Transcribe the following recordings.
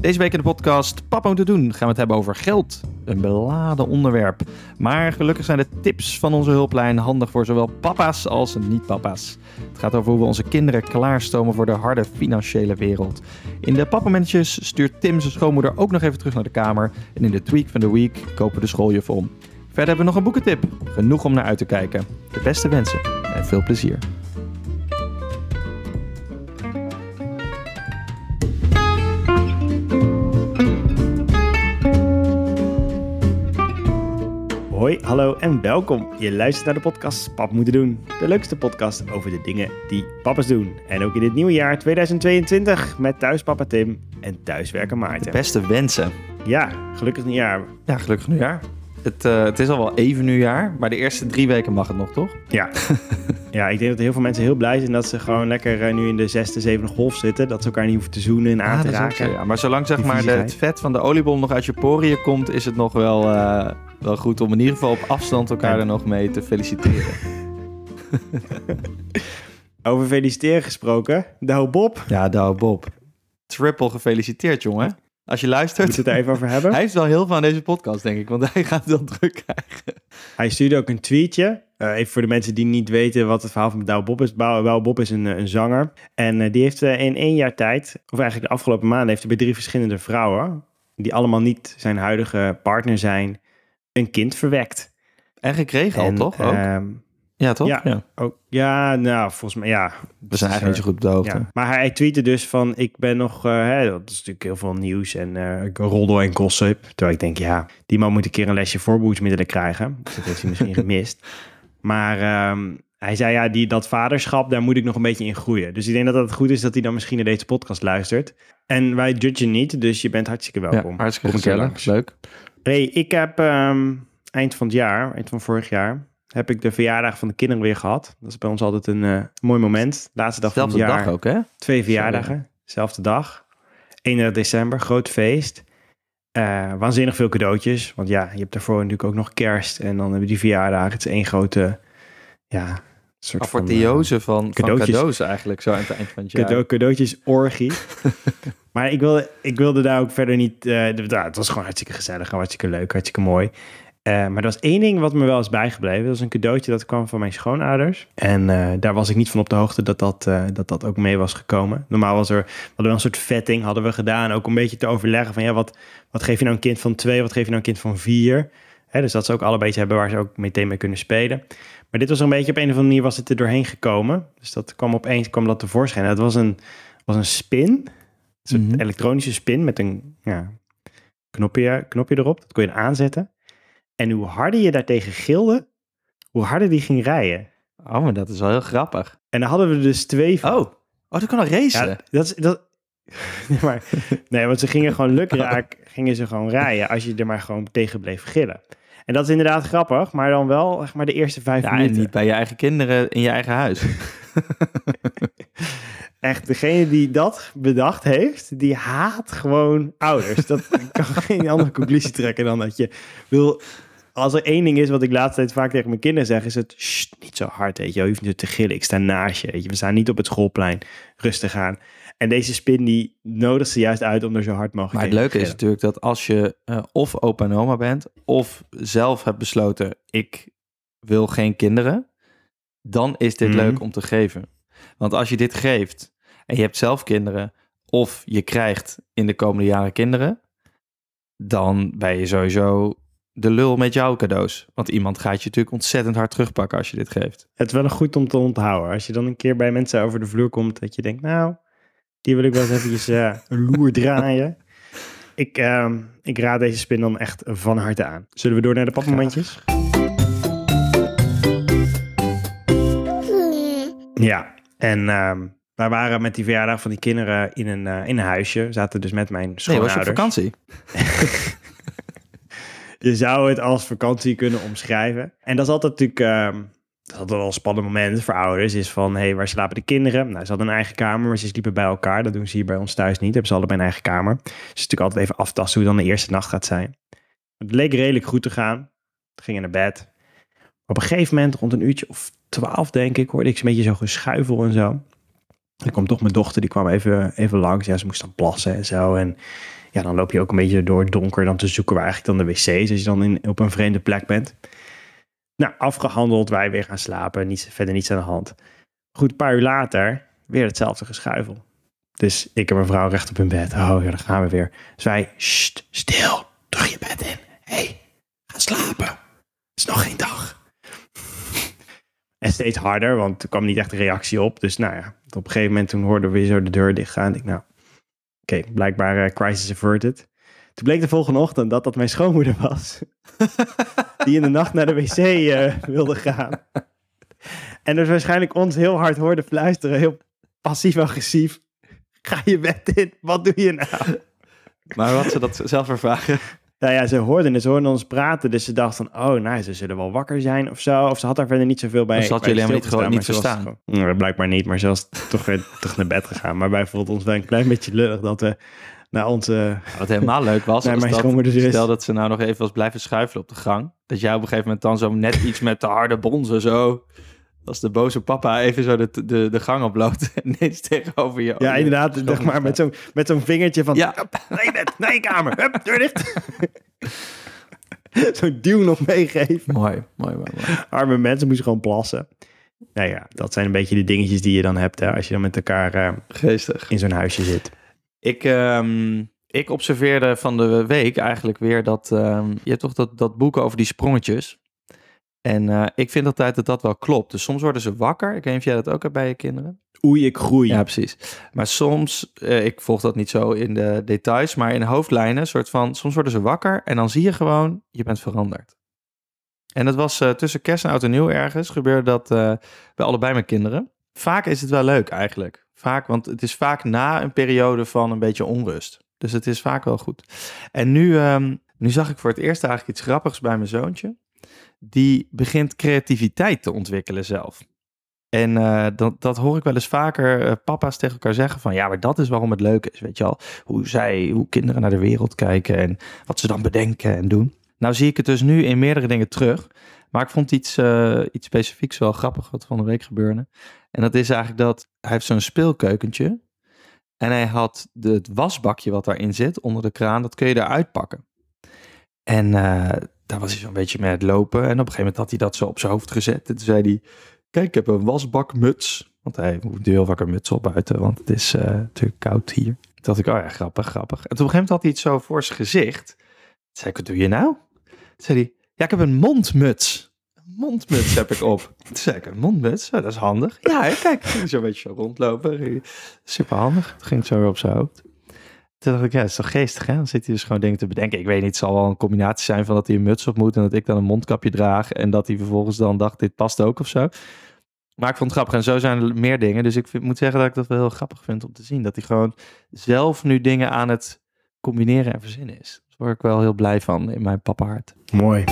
Deze week in de podcast Papa het doen gaan we het hebben over geld. Een beladen onderwerp. Maar gelukkig zijn de tips van onze hulplijn handig voor zowel papa's als niet-papa's. Het gaat over hoe we onze kinderen klaarstomen voor de harde financiële wereld. In de pappamentjes stuurt Tim zijn schoonmoeder ook nog even terug naar de kamer. En in de tweak van de week kopen de schooljuf om. Verder hebben we nog een boekentip. Genoeg om naar uit te kijken. De beste wensen en veel plezier. Hoi, hallo en welkom. Je luistert naar de podcast Pap Moeten Doen. De leukste podcast over de dingen die papa's doen. En ook in dit nieuwe jaar 2022 met thuispapa Tim en thuiswerker Maarten. Beste wensen. Ja, gelukkig nieuwjaar. Ja, gelukkig nieuwjaar. Het, uh, het is al wel even nieuwjaar, maar de eerste drie weken mag het nog, toch? Ja. ja, ik denk dat heel veel mensen heel blij zijn dat ze gewoon lekker uh, nu in de zesde, zevende golf zitten. Dat ze elkaar niet hoeven te zoenen en aan Ah, te raken. zo, ja. Maar zolang zeg maar de, het vet van de oliebol nog uit je poriën komt, is het nog wel, uh, wel goed om in ieder geval op afstand elkaar er nog mee te feliciteren. Over feliciteren gesproken. Nou Bob, Ja, Douwe Bob. Triple gefeliciteerd, jongen. Als je luistert. moeten we het er even over hebben. Hij heeft wel heel veel aan deze podcast, denk ik, want hij gaat het wel druk krijgen. Hij stuurde ook een tweetje. Eh, even voor de mensen die niet weten wat het verhaal van Douwe Bob is. Douwe Bob is een, eh, een zanger. En eh, die heeft in één jaar tijd, of eigenlijk de afgelopen maanden, heeft hij bij drie verschillende vrouwen, die allemaal niet zijn huidige partner zijn, een kind verwekt. En gekregen al, toch? Ook? ehm, ja, toch? ja. ook, ja, nou, volgens mij, ja. We zijn eigenlijk niet zo goed op de hoogte. Ja. Maar hij tweette dus van, ik ben nog, eh, hè, dat is natuurlijk heel veel nieuws en eh roddel en gossip. Terwijl ik denk, ja, die man moet een keer een lesje voorbehoedsmiddelen krijgen. Dus dat heeft hij misschien gemist. Maar ehm, hij zei, ja, die, dat vaderschap, daar moet ik nog een beetje in groeien. Dus ik denk dat het goed is dat hij dan misschien naar deze podcast luistert. En wij judgen niet, dus je bent hartstikke welkom. Ja, hartstikke gezellig. Leuk. Hey, ik heb ehm, eind van het jaar, eind van vorig jaar, heb ik de verjaardag van de kinderen weer gehad. Dat is bij ons altijd een eh, mooi moment. Laatste dag Zelfde van het jaar. dag ook, hè? Twee verjaardagen, zelfde dag. 31 december, groot feest. Eh, waanzinnig veel cadeautjes. Want ja, je hebt daarvoor natuurlijk ook nog kerst. En dan hebben we die verjaardagen. Het is één grote, ja, soort van... eh, van, van cadeautjes. cadeaus eigenlijk, zo aan het eind van het jaar. Cadeau, cadeautjes orgie. maar ik wilde, ik wilde daar ook verder niet... nou, het was gewoon hartstikke gezellig, hartstikke leuk, hartstikke mooi. Eh, maar er was één ding wat me wel is bijgebleven. Dat was een cadeautje dat kwam van mijn schoonouders. En daar was ik niet van op de hoogte dat dat, dat dat ook mee was gekomen. Normaal was er, we hadden wel een soort vetting hadden we gedaan. Ook een beetje te overleggen van ja, wat, wat geef je nou een kind van twee? Wat geef je nou een kind van vier? Hè, dus dat ze ook allebei iets hebben waar ze ook meteen mee kunnen spelen. Maar dit was er een beetje op een of andere manier was het er doorheen gekomen. Dus dat kwam opeens kwam dat tevoorschijn. Het was een, was een spin. Een soort Mhm. elektronische spin met een ja, knopje, knopje erop. Dat kon je aanzetten. En hoe harder je daartegen gilde, hoe harder die ging rijden. Oh, maar dat is wel heel grappig. En dan hadden we dus twee van. Oh, oh dat kan een racen. Ja, dat is... Dat, nee, maar, nee, want ze gingen gewoon lukraak, gingen ze gewoon rijden als je er maar gewoon tegen bleef gillen. En dat is inderdaad grappig, maar dan wel zeg maar de eerste vijf Ja, en minuten. niet bij je eigen kinderen in je eigen huis. Echt, degene die dat bedacht heeft, die haat gewoon ouders. Dat kan geen andere conclusie trekken dan dat je wil... Als er één ding is wat ik laatst tijd vaak tegen mijn kinderen zeg, is het "Sst, niet zo hard, weet je. Je hoeft niet te gillen, ik sta naast je, weet je. We staan niet op het schoolplein, rustig aan. En deze spin, die nodigt ze juist uit om er zo hard mogelijk Maar het leuke te is natuurlijk dat als je eh, of opa en oma bent, of zelf hebt besloten, ik wil geen kinderen, dan is dit Mhm. leuk om te geven. Want als je dit geeft en je hebt zelf kinderen, of je krijgt in de komende jaren kinderen, dan ben je sowieso de lul met jouw cadeaus. Want iemand gaat je natuurlijk ontzettend hard terugpakken als je dit geeft. Het is wel een goed om te onthouden. Als je dan een keer bij mensen over de vloer komt, dat je denkt, nou, die wil ik wel eens eventjes eh, een loer draaien. Ik, ehm, ik raad deze spin dan echt van harte aan. Zullen we door naar de papmomentjes? Ja, en ehm, wij waren met die verjaardag van die kinderen in een, eh, in een huisje. We zaten dus met mijn Nee, was schoonouders. je op vakantie? Je zou het als vakantie kunnen omschrijven. En dat is altijd natuurlijk... dat altijd wel een spannend moment voor ouders. Is van, hé, hey, waar slapen de kinderen? Nou, ze hadden een eigen kamer, maar ze sliepen bij elkaar. Dat doen ze hier bij ons thuis niet. Hebben ze allebei een eigen kamer. Dus is natuurlijk altijd even aftasten hoe dan de eerste nacht gaat zijn. Het leek redelijk goed te gaan. We gingen naar bed. Op een gegeven moment, rond een uurtje of twaalf, denk ik, hoorde ik een beetje zo geschuifel en zo. Dan kwam toch mijn dochter, die kwam even, even langs. Ja, ze moest dan plassen en zo. En ja, dan loop je ook een beetje door het donker dan te zoeken waar eigenlijk dan de wc's, als je dan in, op een vreemde plek bent. Nou, afgehandeld, wij weer gaan slapen, niets, verder niets aan de hand. Goed, een paar uur later, weer hetzelfde geschuifel. Dus ik en mijn vrouw recht op hun bed. Oh ja, dan gaan we weer. Dus wij, "Sst, stil, terug je bed in. Hé, hey, ga slapen. Het is nog geen dag. En steeds harder, want er kwam niet echt een reactie op. Dus nou ja, op een gegeven moment toen hoorden we zo de deur dicht gaan. Ik nou, oké, blijkbaar eh, crisis averted. Toen bleek de volgende ochtend dat dat mijn schoonmoeder was. die in de nacht naar de wc eh, wilde gaan. En dus waarschijnlijk ons heel hard hoorde fluisteren, heel passief-agressief. Ga je bed in, wat doe je nou? Maar wat ze dat zelf ervaren. Nou ja, ze hoorden ze hoorden ons praten, dus ze dacht van, oh, nou, ze zullen wel wakker zijn of zo. Of ze had daar verder niet zoveel bij. Dus had bij jullie helemaal niet gewoon niet ze verstaan? gewoon- Ja, blijkbaar niet, maar ze was toch weer terug naar bed gegaan. Maar wij voelden ons wel een klein beetje lullig dat we naar onze... Wat helemaal leuk was, Nee, dat, is- stel dat ze nou nog even was blijven schuifelen op de gang. Dat jij op een gegeven moment dan zo net iets met de harde bonzen zo... Als de boze papa even zo de, de, de gang oploopt en ineens tegenover je. Ja, inderdaad, zeg maar, met zo'n met zo'n vingertje van... Ja. Bed, naar je kamer, hup, deur dicht. zo'n duw nog meegeven. Mooi, mooi, mooi, mooi. Arme mensen moesten gewoon plassen. Nou ja, dat zijn een beetje de dingetjes die je dan hebt hè, als je dan met elkaar eh, Geestig. in zo'n huisje zit. Ik, ehm, ik observeerde van de week eigenlijk weer dat... ehm, je hebt toch dat, dat boek over die sprongetjes. En eh, ik vind altijd dat dat wel klopt. Dus soms worden ze wakker. Ik weet niet of jij dat ook hebt bij je kinderen. Oei, ik groei. Ja, precies. Maar soms, eh, ik volg dat niet zo in de details, maar in hoofdlijnen, soort van, soms worden ze wakker en dan zie je gewoon, je bent veranderd. En dat was eh, tussen kerst en oud en nieuw ergens, gebeurde dat bij allebei mijn kinderen. Vaak is het wel leuk eigenlijk. Vaak, want het is vaak na een periode van een beetje onrust. Dus het is vaak wel goed. En nu, ehm, nu zag ik voor het eerst eigenlijk iets grappigs bij mijn zoontje. Die begint creativiteit te ontwikkelen zelf. En eh, dat, dat hoor ik wel eens vaker eh, papa's tegen elkaar zeggen van ja, maar dat is waarom het leuk is, weet je al. Hoe zij, hoe kinderen naar de wereld kijken en wat ze dan bedenken en doen. Nou zie ik het dus nu in meerdere dingen terug. Maar ik vond iets, eh, iets specifieks wel grappig wat van de week gebeurde. En dat is eigenlijk dat hij heeft zo'n speelkeukentje. En hij had de, het wasbakje wat daarin zit onder de kraan, dat kun je eruit pakken. En eh, daar was hij zo'n beetje mee het lopen. En op een gegeven moment had hij dat zo op zijn hoofd gezet. En toen zei hij, kijk, ik heb een wasbakmuts. Want hij moet heel wakker muts op buiten, want het is eh, natuurlijk koud hier. Toen dacht ik, oh ja, grappig, grappig. En toen op een gegeven moment had hij het zo voor zijn gezicht. Toen zei ik, wat doe je nou? Toen zei hij, ja, ik heb een mondmuts. Mondmuts heb ik op. Toen zei ik, een mondmuts? Ja, dat is handig. Ja, hè, kijk, ging hij zo een beetje zo rondlopen. Super handig. Toen ging het zo weer op zijn hoofd. Toen dacht ik, ja, dat is toch geestig, hè? Dan zit hij dus gewoon dingen te bedenken. Ik weet niet, het zal wel een combinatie zijn van dat hij een muts op moet... en dat ik dan een mondkapje draag... en dat hij vervolgens dan dacht, dit past ook of zo. Maar ik vond het grappig. En zo zijn er meer dingen. Dus ik vind- moet zeggen dat ik dat wel heel grappig vind om te zien. Dat hij gewoon zelf nu dingen aan het combineren en verzinnen is. Daar word ik wel heel blij van in mijn papa hart. Mooi.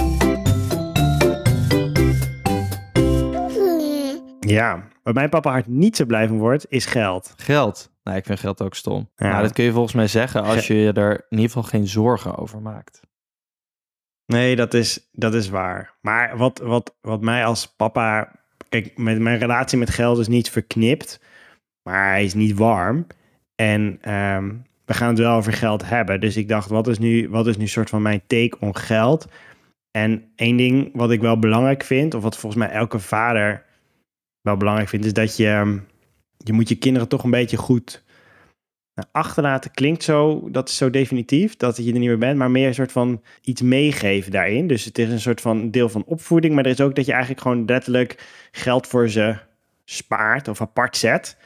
Ja, waar mijn papa hart niet zo blij van wordt, is geld. Geld. Nou, ik vind geld ook stom. Ja. Nou, dat kun je volgens mij zeggen als je je er in ieder geval geen zorgen over maakt. Nee, dat is, dat is waar. Maar wat, wat, wat mij als papa... Kijk, met mijn relatie met geld is niet verknipt. Maar hij is niet warm. En ehm, we gaan het wel over geld hebben. Dus ik dacht, wat is nu, wat is nu soort van mijn take on geld? En één ding wat ik wel belangrijk vind... of wat volgens mij elke vader wel belangrijk vindt... is dat je, ehm, je moet je kinderen toch een beetje goed nou, achterlaten. Klinkt zo, dat is zo definitief, dat je er niet meer bent. Maar meer een soort van iets meegeven daarin. Dus het is een soort van deel van opvoeding. Maar er is ook dat je eigenlijk gewoon letterlijk geld voor ze spaart of apart zet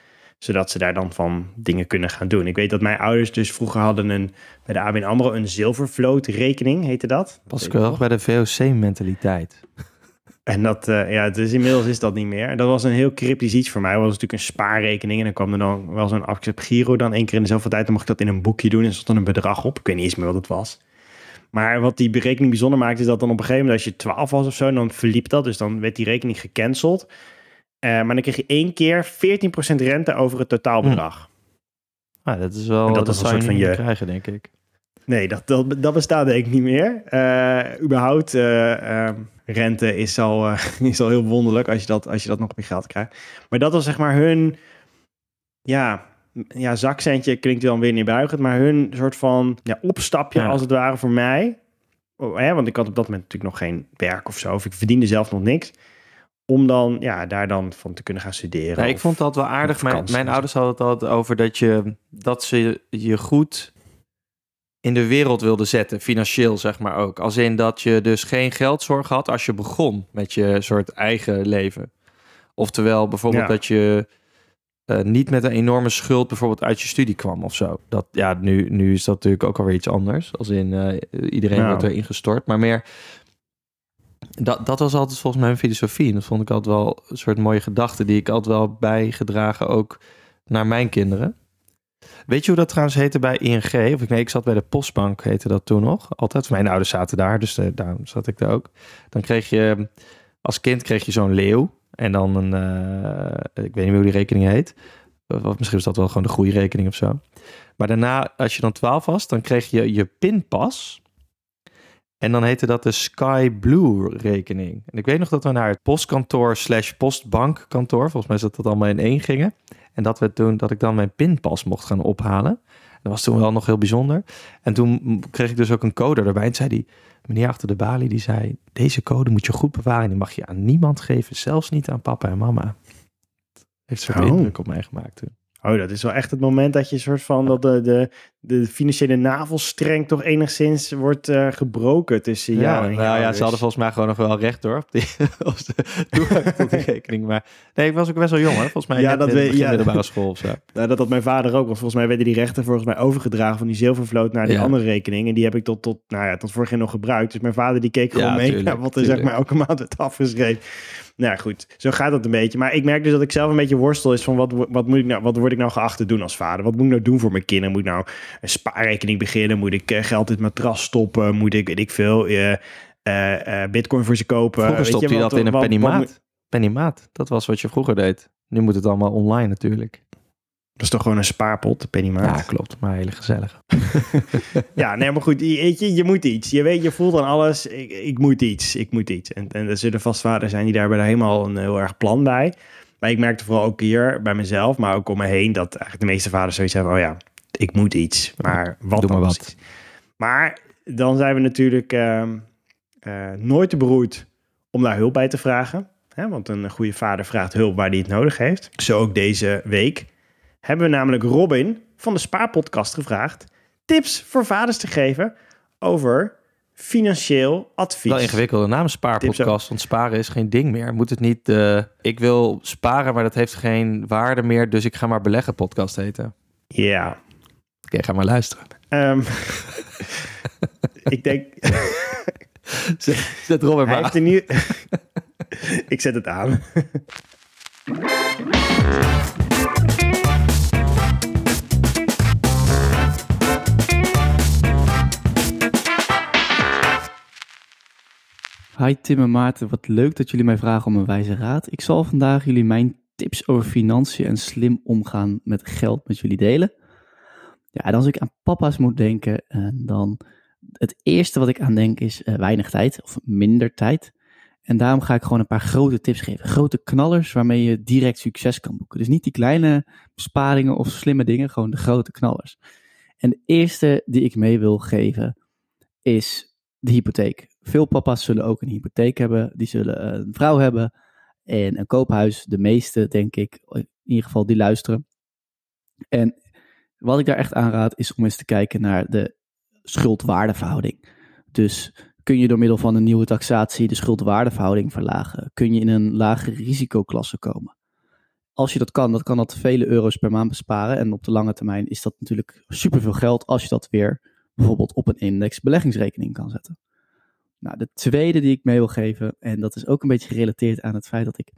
zodat ze daar dan van dingen kunnen gaan doen. Ik weet dat mijn ouders dus vroeger hadden een bij de ABN AMRO een zilvervloot rekening, heette dat. Pas wel bij de VOC-mentaliteit. En dat, eh, ja, dus inmiddels is dat niet meer. Dat was een heel cryptisch iets voor mij. Het was natuurlijk een spaarrekening en dan kwam er dan wel zo'n accept Giro dan één keer in de zoveel tijd. Dan mocht ik dat in een boekje doen en stond dan een bedrag op. Ik weet niet eens meer wat het was. Maar wat die berekening bijzonder maakte, is dat dan op een gegeven moment, als je 12 was of zo, dan verliep dat. Dus dan werd die rekening gecanceld. Eh, maar dan kreeg je één keer 14% rente over het totaalbedrag. Nou, dat is wel, En dat, dat is een soort van je- krijgen, denk ik. Nee, dat, dat, dat bestaat denk ik niet meer. Eh, überhaupt, eh, eh, rente is al, eh, is al heel wonderlijk als je, dat, als je dat nog op je geld krijgt. Maar dat was zeg maar hun, ja, ja, zakcentje klinkt dan weer neerbuigend, maar hun soort van ja, opstapje Ja. als het ware voor mij. Oh, hè, want ik had op dat moment natuurlijk nog geen werk of zo, of ik verdiende zelf nog niks. Om dan, ja, daar dan van te kunnen gaan studeren. Ja, ik vond dat wel aardig. Mijn, mijn ouders hadden het altijd over dat, je, dat ze je goed in de wereld wilden zetten, financieel zeg maar ook. Als in dat je dus geen geldzorg had als je begon met je soort eigen leven. Oftewel bijvoorbeeld Ja. dat je eh, niet met een enorme schuld bijvoorbeeld uit je studie kwam of zo. Dat, ja, nu, nu is dat natuurlijk ook alweer iets anders. Als in eh, iedereen Nou. wordt erin gestort. Maar meer, dat, dat was altijd volgens mij mijn filosofie. En dat vond ik altijd wel een soort mooie gedachte die ik altijd wel bijgedragen ook naar mijn kinderen. Weet je hoe dat trouwens heette bij ING? Of ik, nee, ik zat bij de Postbank, heette dat toen nog. Altijd. Mijn ouders zaten daar, dus eh, daarom zat ik daar ook. Dan kreeg je, als kind kreeg je zo'n leeuw. En dan een, eh, ik weet niet meer hoe die rekening heet. Of misschien was dat wel gewoon de groeirekening of zo. Maar daarna, als je dan 12 was, dan kreeg je je pinpas. En dan heette dat de Sky Blue rekening. En ik weet nog dat we naar het postkantoor slash postbankkantoor, volgens mij zat dat allemaal in één gingen. En dat we toen, dat ik dan mijn pinpas mocht gaan ophalen. Dat was toen wel nog heel bijzonder. En toen kreeg ik dus ook een code erbij. En zei die meneer achter de balie, die zei, deze code moet je goed bewaren. En die mag je aan niemand geven, zelfs niet aan papa en mama. Heeft zo'n Oh. indruk op mij gemaakt toen. Oh, dat is wel echt het moment dat je soort van dat de, de, de financiële navelstreng toch enigszins wordt eh, gebroken tussen jou Ja, en je nou ja, ze hadden volgens mij gewoon nog wel recht hoor. Op die, op de toegang tot die rekening. Maar nee, ik was ook best wel jong hoor. Volgens mij Ja, net dat de ja. middelbare school of zo. Nou, dat had mijn vader ook. Want volgens mij werden die rechten volgens mij overgedragen van die zilvervloot naar die Ja. andere rekening. En die heb ik tot, tot, nou ja, tot vorig jaar nog gebruikt. Dus mijn vader die keek gewoon Ja, mee tuurlijk, naar wat er zeg tuurlijk. maar elke maand werd afgeschreven. Nou ja, goed, zo gaat dat een beetje. Maar ik merk dus dat ik zelf een beetje worstel is van wat, wat, moet ik nou, wat word ik nou geacht te doen als vader? Wat moet ik nou doen voor mijn kinderen? Moet ik nou een spaarrekening beginnen? Moet ik eh, geld in het matras stoppen? Moet ik, weet ik veel, eh, eh, bitcoin voor ze kopen? Vroeger je, stopte je wat- dat in een wat pennymaat. moet- Pennymaat, dat was wat je vroeger deed. Nu moet het allemaal online natuurlijk. Dat is toch gewoon een spaarpot, de pennymaat? Ja, klopt. Maar hele gezellig. Ja, nee, maar goed, je, je, je moet iets. Je weet, je voelt aan alles, ik, ik moet iets, ik moet iets. En, en er zullen vast vaders zijn die daar hebben helemaal een heel erg plan bij. Maar ik merkte vooral ook hier bij mezelf, maar ook om me heen, dat eigenlijk de meeste vaders zoiets hebben, oh ja, ik moet iets. Maar wat Doe maar wat. precies? Maar dan zijn we natuurlijk ehm, eh, nooit te beroerd om daar hulp bij te vragen. Hè? Want een goede vader vraagt hulp waar hij het nodig heeft. Zo ook deze week hebben we namelijk Robin van de Spaarpodcast gevraagd tips voor vaders te geven over financieel advies. Wel ingewikkelde naam, spaarpodcast. Want sparen is geen ding meer. Moet het niet, eh, ik wil sparen, maar dat heeft geen waarde meer. Dus ik ga maar beleggen podcast heten. Ja. Oké, ga maar luisteren. Ehm, ik denk, Zet Robert maar nieuw... ik zet het aan. Hi Tim en Maarten, wat leuk dat jullie mij vragen om een wijze raad. Ik zal vandaag jullie mijn tips over financiën en slim omgaan met geld met jullie delen. Ja, en als ik aan papa's moet denken, eh, dan het eerste wat ik aan denk is eh, weinig tijd of minder tijd. En daarom ga ik gewoon een paar grote tips geven. Grote knallers waarmee je direct succes kan boeken. Dus niet die kleine besparingen of slimme dingen, gewoon de grote knallers. En de eerste die ik mee wil geven is de hypotheek. Veel papa's zullen ook een hypotheek hebben. Die zullen een vrouw hebben en een koophuis. De meeste, denk ik, in ieder geval die luisteren. En wat ik daar echt aanraad is om eens te kijken naar de schuldwaardeverhouding. Dus kun je door middel van een nieuwe taxatie de schuldwaardeverhouding verlagen? Kun je in een lagere risicoklasse komen? Als je dat kan, dan kan dat vele euro's per maand besparen. En op de lange termijn is dat natuurlijk superveel geld als je dat weer bijvoorbeeld op een index beleggingsrekening kan zetten. Nou, de tweede die ik mee wil geven, en dat is ook een beetje gerelateerd aan het feit dat ik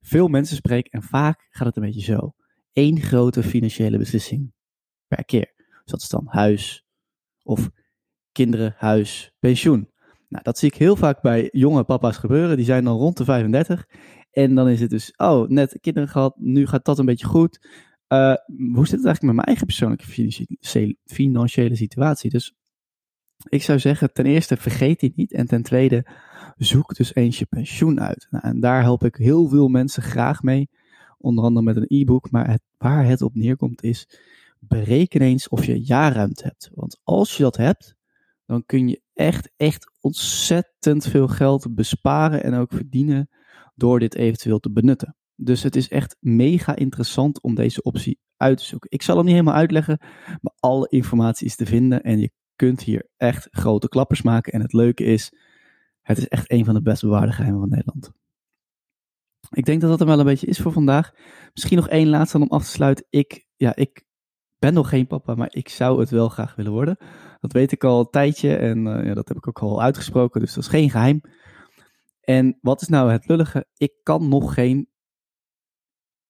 veel mensen spreek en vaak gaat het een beetje zo. Eén grote financiële beslissing per keer. Dus dat is dan huis of kinderen, huis, pensioen. Nou, dat zie ik heel vaak bij jonge papa's gebeuren. Die zijn dan rond de 35. En dan is het dus, oh, net kinderen gehad, nu gaat dat een beetje goed. Uh, hoe zit het eigenlijk met mijn eigen persoonlijke financiële, situatie? Dus ik zou zeggen, ten eerste vergeet die niet. En ten tweede, zoek dus eens je pensioen uit. Nou, en daar help ik heel veel mensen graag mee. onder andere met een e-book. Maar waar het op neerkomt is, bereken eens of je jaarruimte hebt. Want als je dat hebt, dan kun je echt, echt ontzettend veel geld besparen en ook verdienen door dit eventueel te benutten. Dus het is echt mega interessant om deze optie uit te zoeken. Ik zal hem niet helemaal uitleggen, maar alle informatie is te vinden en je kunt hier echt grote klappers maken. En het leuke is, het is echt een van de best bewaarde geheimen van Nederland. Ik denk dat dat er wel een beetje is voor vandaag. Misschien nog één laatste om af te sluiten. Ik, ja, ik ben nog geen papa, maar ik zou het wel graag willen worden. Dat weet ik al een tijdje en uh, ja, dat heb ik ook al uitgesproken, dus dat is geen geheim. En wat is nou het lullige? Ik kan nog geen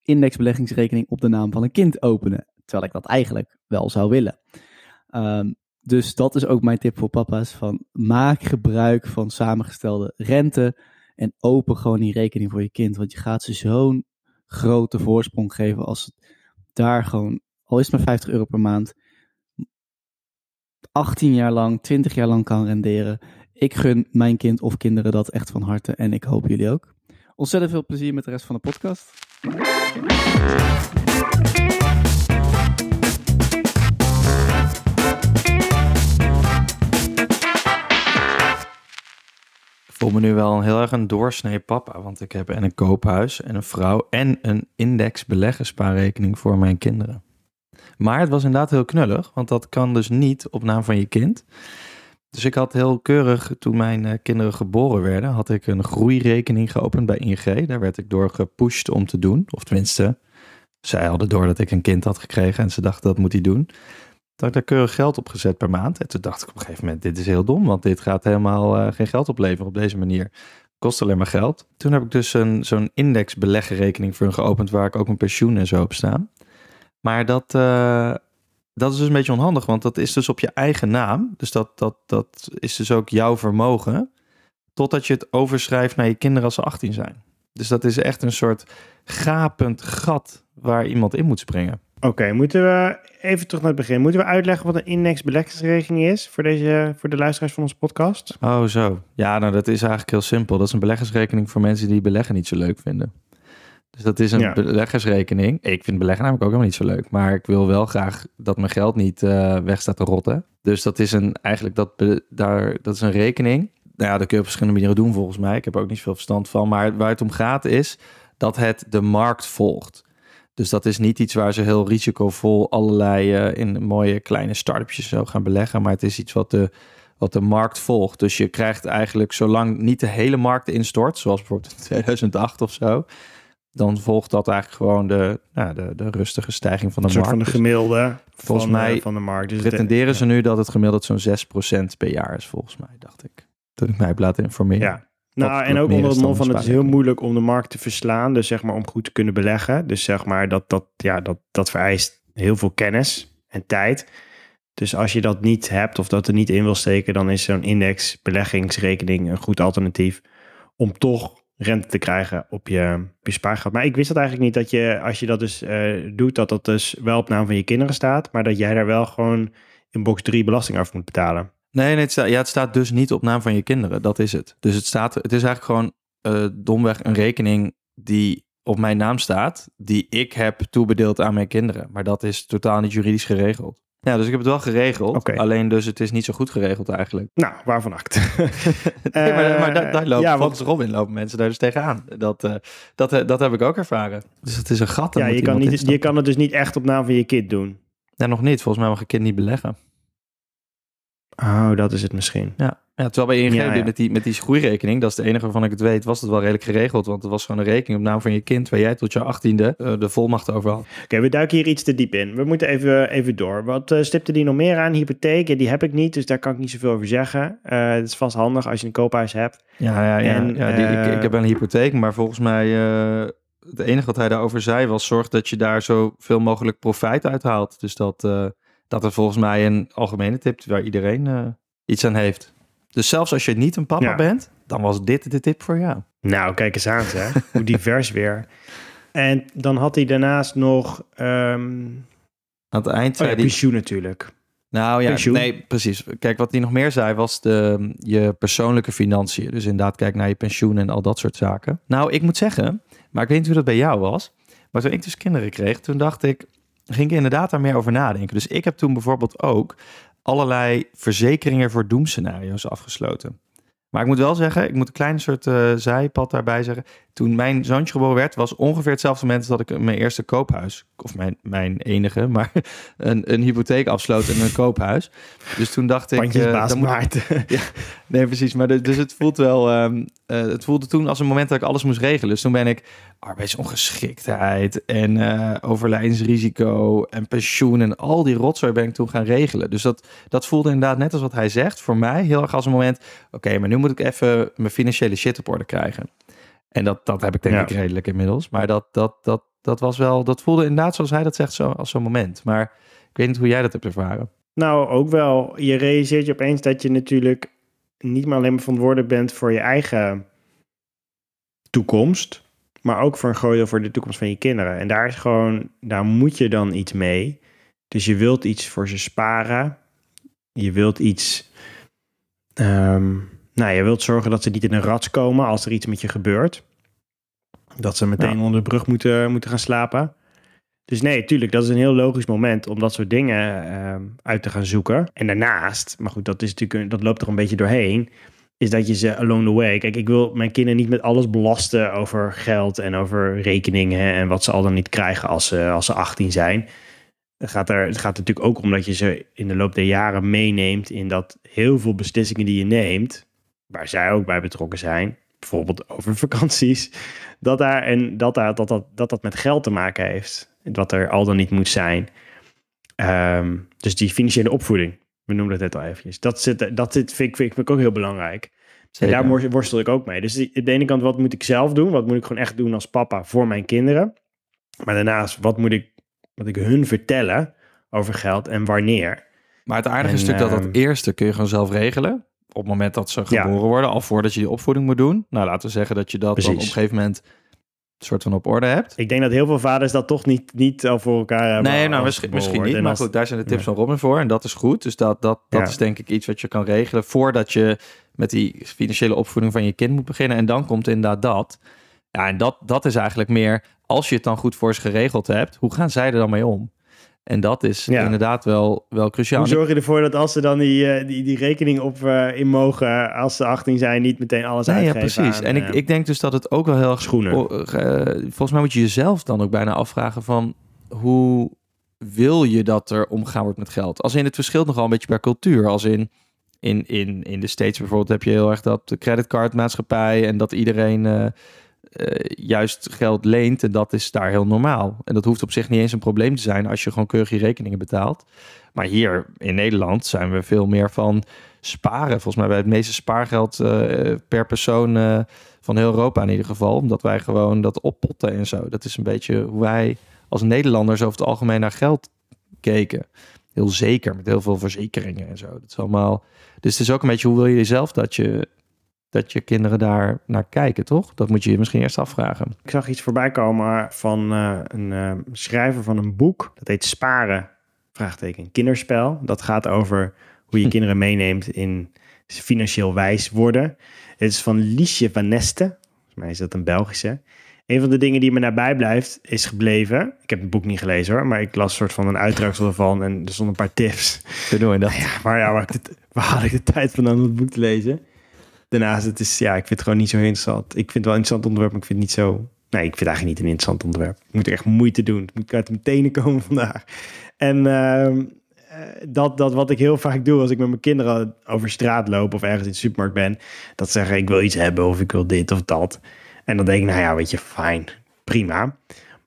indexbeleggingsrekening op de naam van een kind openen. Terwijl ik dat eigenlijk wel zou willen. Um, dus dat is ook mijn tip voor papa's. Van maak gebruik van samengestelde rente. En open gewoon die rekening voor je kind. Want je gaat ze zo'n grote voorsprong geven als het daar gewoon, al is het maar 50 euro per maand, 18 jaar lang, 20 jaar lang kan renderen. Ik gun mijn kind of kinderen dat echt van harte en ik hoop jullie ook. Ontzettend veel plezier met de rest van de podcast. Ik voel me nu wel heel erg een doorsnee papa, want ik heb en een koophuis en een vrouw en een index beleggerspaarrekening voor mijn kinderen. Maar het was inderdaad heel knullig, want dat kan dus niet op naam van je kind. Dus ik had heel keurig, toen mijn eh, kinderen geboren werden, had ik een groeirekening geopend bij ING. Daar werd ik door gepusht om te doen. Of tenminste, zij hadden door dat ik een kind had gekregen en ze dachten dat moet hij doen. Toen had ik daar keurig geld op gezet per maand. En toen dacht ik op een gegeven moment, dit is heel dom, want dit gaat helemaal uh, geen geld opleveren op deze manier. Kost alleen maar geld. Toen heb ik dus een, zo'n indexbeleggenrekening voor hun geopend waar ik ook mijn pensioen en zo op staan. Maar dat, uh, dat is dus een beetje onhandig, want dat is dus op je eigen naam. Dus dat, dat, dat is dus ook jouw vermogen. Totdat je het overschrijft naar je kinderen als ze 18 zijn. Dus dat is echt een soort gapend gat waar iemand in moet springen. Oké, okay, moeten we even terug naar het begin. Moeten we uitleggen wat een indexbeleggingsrekening is voor, deze, voor de luisteraars van onze podcast? Oh, zo. Ja, nou dat is eigenlijk heel simpel. Dat is een beleggersrekening voor mensen die beleggen niet zo leuk vinden. Dus dat is een ja. beleggersrekening. Ik vind beleggen namelijk ook helemaal niet zo leuk. Maar ik wil wel graag dat mijn geld niet uh, weg staat te rotten. Dus dat is een, eigenlijk dat, daar, dat is een rekening. Nou ja, dat kun je op verschillende manieren doen volgens mij. Ik heb er ook niet veel verstand van. Maar waar het om gaat is dat het de markt volgt. Dus dat is niet iets waar ze heel risicovol allerlei uh, in mooie kleine startupjes zo gaan beleggen. Maar het is iets wat de, wat de markt volgt. Dus je krijgt eigenlijk, zolang niet de hele markt instort, zoals bijvoorbeeld in 2008 of zo, dan volgt dat eigenlijk gewoon de, nou, de, de rustige stijging van de een markt. van de gemiddelde volgens van, mij uh, van de markt. Dus pretenderen de, ze nu dat het gemiddeld zo'n 6% per jaar is, volgens mij, dacht ik. Toen ik mij heb laten informeren. Ja. Nou, en ook onder het mom van het is heel moeilijk om de markt te verslaan. Dus zeg maar om goed te kunnen beleggen. Dus zeg maar dat, dat, ja, dat, dat vereist heel veel kennis en tijd. Dus als je dat niet hebt of dat er niet in wil steken, dan is zo'n index beleggingsrekening een goed alternatief om toch rente te krijgen op je, spaargeld. Maar ik wist dat eigenlijk niet dat je, als je dat dus uh, doet, dat dat dus wel op naam van je kinderen staat, maar dat jij daar wel gewoon in box 3 belasting af moet betalen. Nee, nee het, staat, ja, het staat dus niet op naam van je kinderen. Dat is het. Dus het, staat, het is eigenlijk gewoon uh, domweg een rekening die op mijn naam staat, die ik heb toebedeeld aan mijn kinderen. Maar dat is totaal niet juridisch geregeld. Ja, dus ik heb het wel geregeld. Okay. Alleen dus het is niet zo goed geregeld eigenlijk. Nou, waarvan act? nee, maar, maar daar, daar lopen, ja, volgens want... Robin lopen mensen daar dus tegenaan. Dat, uh, dat, uh, dat heb ik ook ervaren. Dus het is een gat. Ja, je kan, niet, je kan het dus niet echt op naam van je kind doen. Ja, nog niet. Volgens mij mag een kind niet beleggen. Oh, dat is het misschien. Ja, ja terwijl bij ING ja, ja. met die, met die groeirekening, dat is de enige waarvan ik het weet, was het wel redelijk geregeld. Want het was gewoon een rekening op naam van je kind, waar jij tot je achttiende uh, de volmacht over had. Oké, okay, we duiken hier iets te diep in. We moeten even, even door. Wat uh, stipte die nog meer aan? Hypotheek, ja, die heb ik niet, dus daar kan ik niet zoveel over zeggen. Uh, het is vast handig als je een koophuis hebt. Ja, ja, ja. En, ja die, ik, ik, heb wel een hypotheek, maar volgens mij het enige wat hij daarover zei was: zorg dat je daar zoveel mogelijk profijt uit haalt. Dus dat, uh, dat is volgens mij een algemene tip waar iedereen uh, iets aan heeft. Dus zelfs als je niet een papa ja. bent, dan was dit de tip voor jou. Nou, kijk eens aan, hè? hoe divers weer. En dan had hij daarnaast nog. Um... Aan het eind oh, ja, pensioen natuurlijk. Nou ja, pensioen. nee, precies. Kijk, wat hij nog meer zei was de, je persoonlijke financiën. Dus inderdaad, kijk naar je pensioen en al dat soort zaken. Nou, ik moet zeggen, maar ik weet niet hoe dat bij jou was. Maar toen ik dus kinderen kreeg, toen dacht ik, ging ik inderdaad daar meer over nadenken. Dus ik heb toen bijvoorbeeld ook allerlei verzekeringen voor doemscenario's afgesloten. Maar ik moet wel zeggen, ik moet een klein soort uh, zijpad daarbij zeggen. Toen mijn zoontje geboren werd, was ongeveer hetzelfde moment dat ik mijn eerste koophuis, of mijn, mijn enige, maar een, een hypotheek afsloot in een koophuis. Dus toen dacht ik... Uh, dan moet, ja, nee, precies. Maar dus het voelt wel, um, uh, het voelde toen als een moment dat ik alles moest regelen. Dus toen ben ik arbeidsongeschiktheid en uh, overlijdensrisico en pensioen en al die rotzooi ben ik toen gaan regelen. Dus dat, dat voelde inderdaad net als wat hij zegt, voor mij heel erg als een moment, oké, maar nu moet ik even mijn financiële shit op orde krijgen. En dat, dat heb ik denk ja. ik redelijk inmiddels. Maar dat, dat, dat, dat was wel, dat voelde inderdaad zoals hij dat zegt, zo, als zo'n moment. Maar ik weet niet hoe jij dat hebt ervaren. Nou, ook wel. Je realiseert je opeens dat je natuurlijk niet meer alleen maar verantwoordelijk bent voor je eigen toekomst, maar ook voor een groot deel voor de toekomst van je kinderen. En daar is gewoon, daar moet je dan iets mee. Dus je wilt iets voor ze sparen. Je wilt iets, um, nou, je wilt zorgen dat ze niet in een rats komen als er iets met je gebeurt. Dat ze meteen ja. onder de brug moeten, moeten gaan slapen. Dus nee, tuurlijk, dat is een heel logisch moment om dat soort dingen uh, uit te gaan zoeken. En daarnaast, maar goed, dat, is natuurlijk, dat loopt er een beetje doorheen, is dat je ze along the way. Kijk, ik wil mijn kinderen niet met alles belasten over geld en over rekeningen en wat ze al dan niet krijgen als ze, als ze 18 zijn. Het gaat, er, het gaat natuurlijk ook om dat je ze in de loop der jaren meeneemt in dat heel veel beslissingen die je neemt, waar zij ook bij betrokken zijn, bijvoorbeeld over vakanties, dat daar en dat, daar, dat, dat, dat dat met geld te maken heeft. Wat er al dan niet moet zijn. Um, dus die financiële opvoeding, we noemden het net al eventjes. Dat, zit, dat zit, vind, ik, vind ik ook heel belangrijk. Zeker. En daar worstel ik ook mee. Dus aan de ene kant, wat moet ik zelf doen? Wat moet ik gewoon echt doen als papa voor mijn kinderen? Maar daarnaast, wat moet ik, wat ik hun vertellen over geld en wanneer? Maar het aardige en, stuk dat dat eerste kun je gewoon zelf regelen op het moment dat ze geboren ja. worden, al voordat je die opvoeding moet doen. Nou, laten we zeggen dat je dat dan op een gegeven moment soort van op orde hebt. Ik denk dat heel veel vaders dat toch niet, niet al voor elkaar hebben. Nee, nou misschien, misschien niet. Maar goed, daar zijn de tips van Robin voor. En dat is goed. Dus dat, dat, dat ja. is denk ik iets wat je kan regelen voordat je met die financiële opvoeding van je kind moet beginnen. En dan komt inderdaad dat. Ja, en dat, dat is eigenlijk meer, als je het dan goed voor ze geregeld hebt, hoe gaan zij er dan mee om? En dat is ja. inderdaad wel, wel cruciaal. Hoe zorg je ervoor dat als ze dan die, die, die rekening op uh, in mogen, als ze 18 zijn, niet meteen alles nee, uitgeven? Ja, precies. Aan, en ik, ik denk dus dat het ook wel heel erg... Schoenen. Uh, volgens mij moet je jezelf dan ook bijna afvragen van... hoe wil je dat er omgaan wordt met geld? Als in het verschilt nogal een beetje per cultuur. Als in, in, in, in de States bijvoorbeeld heb je heel erg dat de creditcardmaatschappij... en dat iedereen... Uh, juist geld leent. En dat is daar heel normaal. En dat hoeft op zich niet eens een probleem te zijn als je gewoon keurig je rekeningen betaalt. Maar hier in Nederland zijn we veel meer van sparen. Volgens mij bij het meeste spaargeld uh, per persoon uh, van heel Europa in ieder geval. Omdat wij gewoon dat oppotten en zo. Dat is een beetje hoe wij als Nederlanders over het algemeen naar geld keken. Heel zeker, met heel veel verzekeringen en zo. Dat is allemaal... Dus het is ook een beetje hoe wil je jezelf dat je dat je kinderen daar naar kijken, toch? Dat moet je je misschien eerst afvragen. Ik zag iets voorbij komen van uh, een uh, schrijver van een boek. Dat heet Sparen, vraagteken, kinderspel. Dat gaat over hoe je kinderen meeneemt in financieel wijs worden. Het is van Liesje van Neste. Volgens mij is dat een Belgische. Een van de dingen die me nabij blijft is gebleven. Ik heb het boek niet gelezen hoor, maar ik las een soort van een uitdruksel ervan en er stonden een paar tips. Hoe doen we dat? Ja, maar ja, waar, waar had ik de tijd van om het boek te lezen? Daarnaast, het is, ja, ik vind het gewoon niet zo interessant. Ik vind het wel een interessant onderwerp, maar ik vind het niet zo... Nee, ik vind het eigenlijk niet een interessant onderwerp. Ik moet er echt moeite doen. Het moet uit mijn tenen komen vandaag. En uh, dat, dat wat ik heel vaak doe als ik met mijn kinderen over straat loop... of ergens in de supermarkt ben... dat zeggen, ik wil iets hebben of ik wil dit of dat. En dan denk ik, nou ja, weet je, fijn, prima.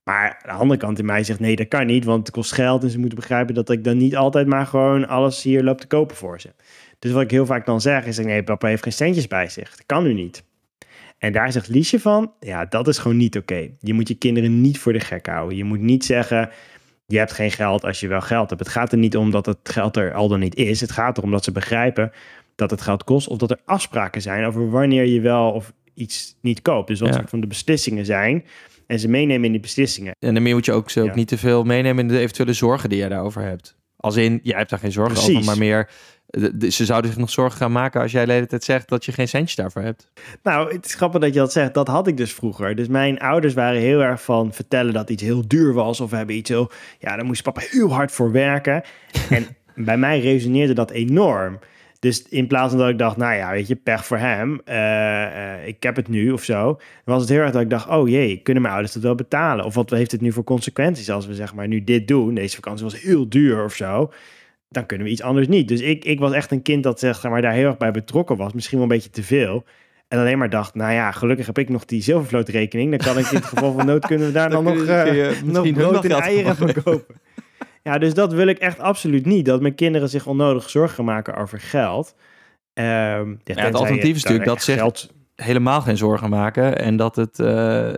Maar de andere kant in mij zegt, nee, dat kan niet, want het kost geld. En ze moeten begrijpen dat ik dan niet altijd maar gewoon alles hier loop te kopen voor ze. Dus wat ik heel vaak dan zeg is, nee, papa heeft geen centjes bij zich. Dat kan nu niet. En daar zegt Liesje van, ja, dat is gewoon niet oké. Je moet je kinderen niet voor de gek houden. Je moet niet zeggen, je hebt geen geld als je wel geld hebt. Het gaat er niet om dat het geld er al dan niet is. Het gaat erom dat ze begrijpen dat het geld kost of dat er afspraken zijn over wanneer je wel of iets niet koopt. Dus wat ja. van de beslissingen zijn en ze meenemen in die beslissingen. En daarmee moet je ook, ze ook ja. niet te veel meenemen in de eventuele zorgen die je daarover hebt. Als in, jij hebt daar geen zorgen Precies. over, maar meer de- de- ze zouden zich nog zorgen gaan maken als jij de hele tijd zegt dat je geen centje daarvoor hebt. Nou, het is grappig dat je dat zegt. Dat had ik dus vroeger. Dus mijn ouders waren heel erg van vertellen dat iets heel duur was. Of we hebben iets heel... Ja, daar moest papa heel hard voor werken. En bij mij resoneerde dat enorm. Dus in plaats van dat ik dacht, nou ja, weet je, pech voor hem. eh, eh, ik heb het nu of zo. Was het heel erg dat ik dacht, oh jee, kunnen mijn ouders dat wel betalen? Of wat heeft het nu voor consequenties als we zeg maar nu dit doen? Deze vakantie was heel duur of zo. Dan kunnen we iets anders niet. Dus ik, ik was echt een kind dat zeg maar, daar heel erg bij betrokken was. Misschien wel een beetje te veel. En alleen maar dacht, nou ja, gelukkig heb ik nog die zilvervlootrekening. Dan kan ik in het geval van nood kunnen we daar dan, Dan nog, je- eh, kun je nog brood en eieren van kopen. Ja, dus dat wil ik echt absoluut niet. Dat mijn kinderen zich onnodig zorgen gaan maken over geld. Ehm, ja, je alternatief is natuurlijk dat zich- geld- Helemaal geen zorgen maken en dat het eh,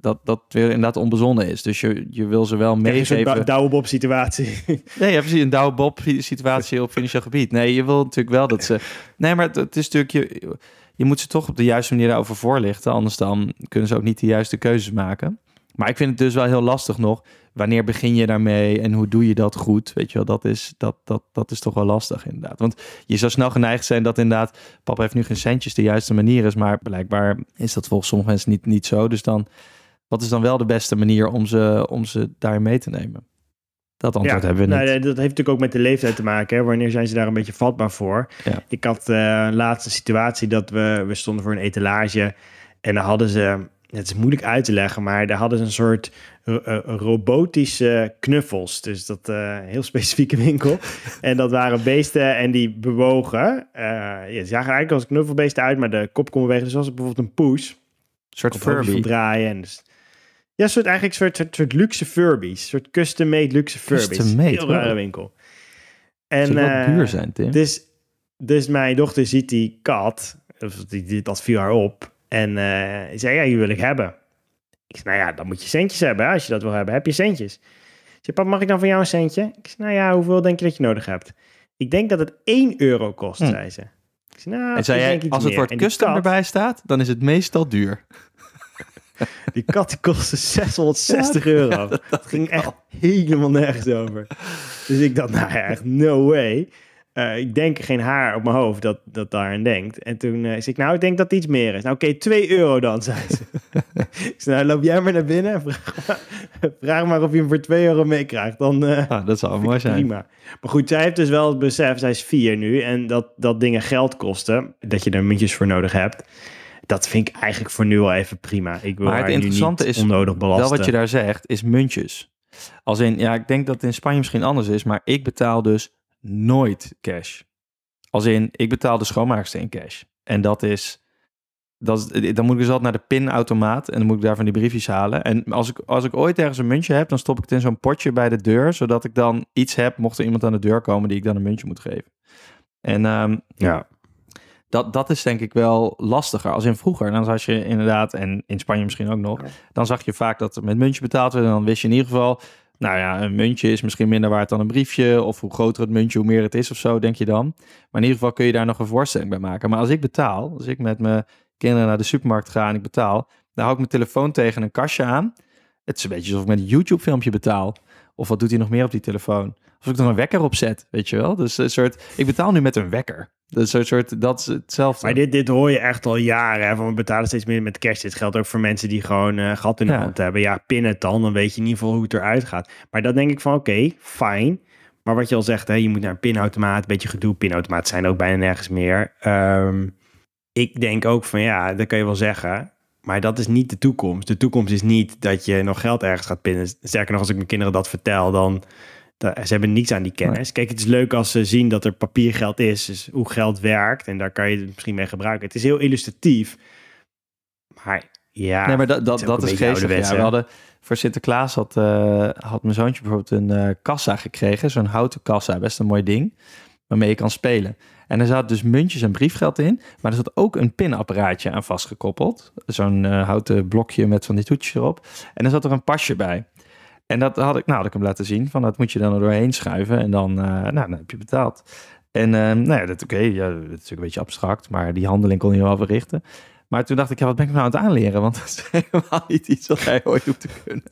dat, dat weer inderdaad onbezonnen is. Dus je, je wil ze wel een meegeven. dou- douwe Bob situatie. Nee, ja, precies. Een douwe bob situatie op financieel gebied. Nee, je wil natuurlijk wel dat ze... Nee, maar het, het is natuurlijk... Je, je moet ze toch op de juiste manier daarover voorlichten. Anders dan kunnen ze ook niet de juiste keuzes maken. Maar ik vind het dus wel heel lastig nog. Wanneer begin je daarmee en hoe doe je dat goed? Weet je wel, dat is, dat, dat, dat is toch wel lastig inderdaad. Want je zou snel geneigd zijn dat inderdaad... Papa heeft nu geen centjes, de juiste manier is. Maar blijkbaar is dat volgens sommige mensen niet, niet zo. Dus dan... Wat is dan wel de beste manier om ze, om ze daar mee te nemen? Dat antwoord hebben we nou, niet. dat heeft natuurlijk ook met de leeftijd te maken. Hè? Wanneer zijn ze daar een beetje vatbaar voor? Ja. Ik had eh een situatie dat we, we stonden voor een etalage. En daar hadden ze, het is moeilijk uit te leggen, maar daar hadden ze een soort eh, eh, robotische knuffels. Dus dat eh heel specifieke winkel. en dat waren beesten en die bewogen. Eh ja, ze zagen eigenlijk als knuffelbeesten uit, maar de kop kon bewegen. Dus was het bijvoorbeeld een poes. Een soort Furby. draaien. En dus, ja, soort, eigenlijk een soort, soort, soort luxe Furbies. Een soort custom-made luxe Furbies. Custom-made, Heel rare wow. winkel. En, eh, duur zijn, Tim. dus, dus mijn dochter ziet die kat. Of die, die, dat viel haar op. En eh zei, ja, die wil ik hebben. Ik zei, nou ja, dan moet je centjes hebben. hè. Als je dat wil hebben, heb je centjes. Ik zei, pap, mag ik dan van jou een centje? Ik zei, nou ja, hoeveel denk je dat je nodig hebt? Ik denk dat het 1 euro kost, Hm. zei ze. Ik zei, nou, en zei jij, als het woord custom kat- erbij staat, dan is het meestal duur. Die kat kostte 660 euro. Dat ging echt helemaal nergens over. Dus ik dacht, nou ja, echt no way. Eh, ik denk geen haar op mijn hoofd dat, dat daaraan denkt. En toen eh, zei ik, nou, ik denk dat het iets meer is. Nou, oké, 2 euro dan, zei ze. ik zei, nou, loop jij maar naar binnen en vraag maar, vraag maar of je hem voor 2 euro meekrijgt. Dan eh, Ah, dat zou mooi zijn. prima. Maar goed, zij heeft dus wel het besef, zij is vier nu, en dat, dat dingen geld kosten, dat je er muntjes voor nodig hebt. Dat vind ik eigenlijk voor nu wel even prima. Ik wil Maar het interessante is onnodig belasten. Wel wat je daar zegt, is muntjes. Als in, ja, ik denk dat het in Spanje misschien anders is, maar ik betaal dus nooit cash. Als in, ik betaal de schoonmaakster in cash. En dat is, dat is, dan moet ik dus altijd naar de pinautomaat en dan moet ik daar van die briefjes halen. En als ik, als ik ooit ergens een muntje heb, dan stop ik het in zo'n potje bij de deur, zodat ik dan iets heb, mocht er iemand aan de deur komen die ik dan een muntje moet geven. En ehm, Ja. dat, dat is denk ik wel lastiger. Als in vroeger, dan zag je inderdaad, en in Spanje misschien ook nog, dan zag je vaak dat er met muntje betaald werd. En dan wist je in ieder geval, nou ja, een muntje is misschien minder waard dan een briefje. Of hoe groter het muntje, hoe meer het is of zo, denk je dan. Maar in ieder geval kun je daar nog een voorstelling bij maken. Maar als ik betaal, als ik met mijn kinderen naar de supermarkt ga en ik betaal, dan hou ik mijn telefoon tegen een kastje aan. Het is een beetje alsof ik met een YouTube-filmpje betaal. Of wat doet hij nog meer op die telefoon? Of ik er een wekker op zet, weet je wel? Dus een soort, ik betaal nu met een wekker. Dus een soort, dat is hetzelfde. Maar dit, dit hoor je echt al jaren. Hè, van we betalen steeds meer met cash. Dit geldt ook voor mensen die gewoon eh gat in de Ja. hand hebben. Ja, pin het dan. Dan weet je in ieder geval hoe het eruit gaat. Maar dan denk ik van oké, fijn. Maar wat je al zegt, hè, je moet naar een pinautomaat. Een beetje gedoe. Pinautomaten zijn ook bijna nergens meer. Ehm, ik denk ook van ja, dat kan je wel zeggen. Maar dat is niet de toekomst. De toekomst is niet dat je nog geld ergens gaat pinnen. Sterker nog, als ik mijn kinderen dat vertel, dan... Ze hebben niets aan die kennis. Kijk, het is leuk als ze zien dat er papiergeld is. Dus hoe geld werkt. En daar kan je het misschien mee gebruiken. Het is heel illustratief. Maar ja... Nee, maar dat, dat, is dat is geestig. Ja, we hadden voor Sinterklaas had, eh, had mijn zoontje bijvoorbeeld een eh, kassa gekregen. Zo'n houten kassa, best een mooi ding. Waarmee je kan spelen. En er zaten dus muntjes en briefgeld in. Maar er zat ook een pinapparaatje aan vastgekoppeld. Zo'n eh, houten blokje met van die toetjes erop. En er zat er een pasje bij. En dat had ik, nou, had ik hem laten zien. Van dat moet je dan er doorheen schuiven. En dan, eh, nou, dan heb je betaald. En eh, nou ja, dat oké. ja, dat is natuurlijk een beetje abstract. Maar die handeling kon je wel verrichten. Maar toen dacht ik, ja, wat ben ik nou aan het aanleren? Want dat is helemaal niet iets wat hij ooit hoeft te kunnen.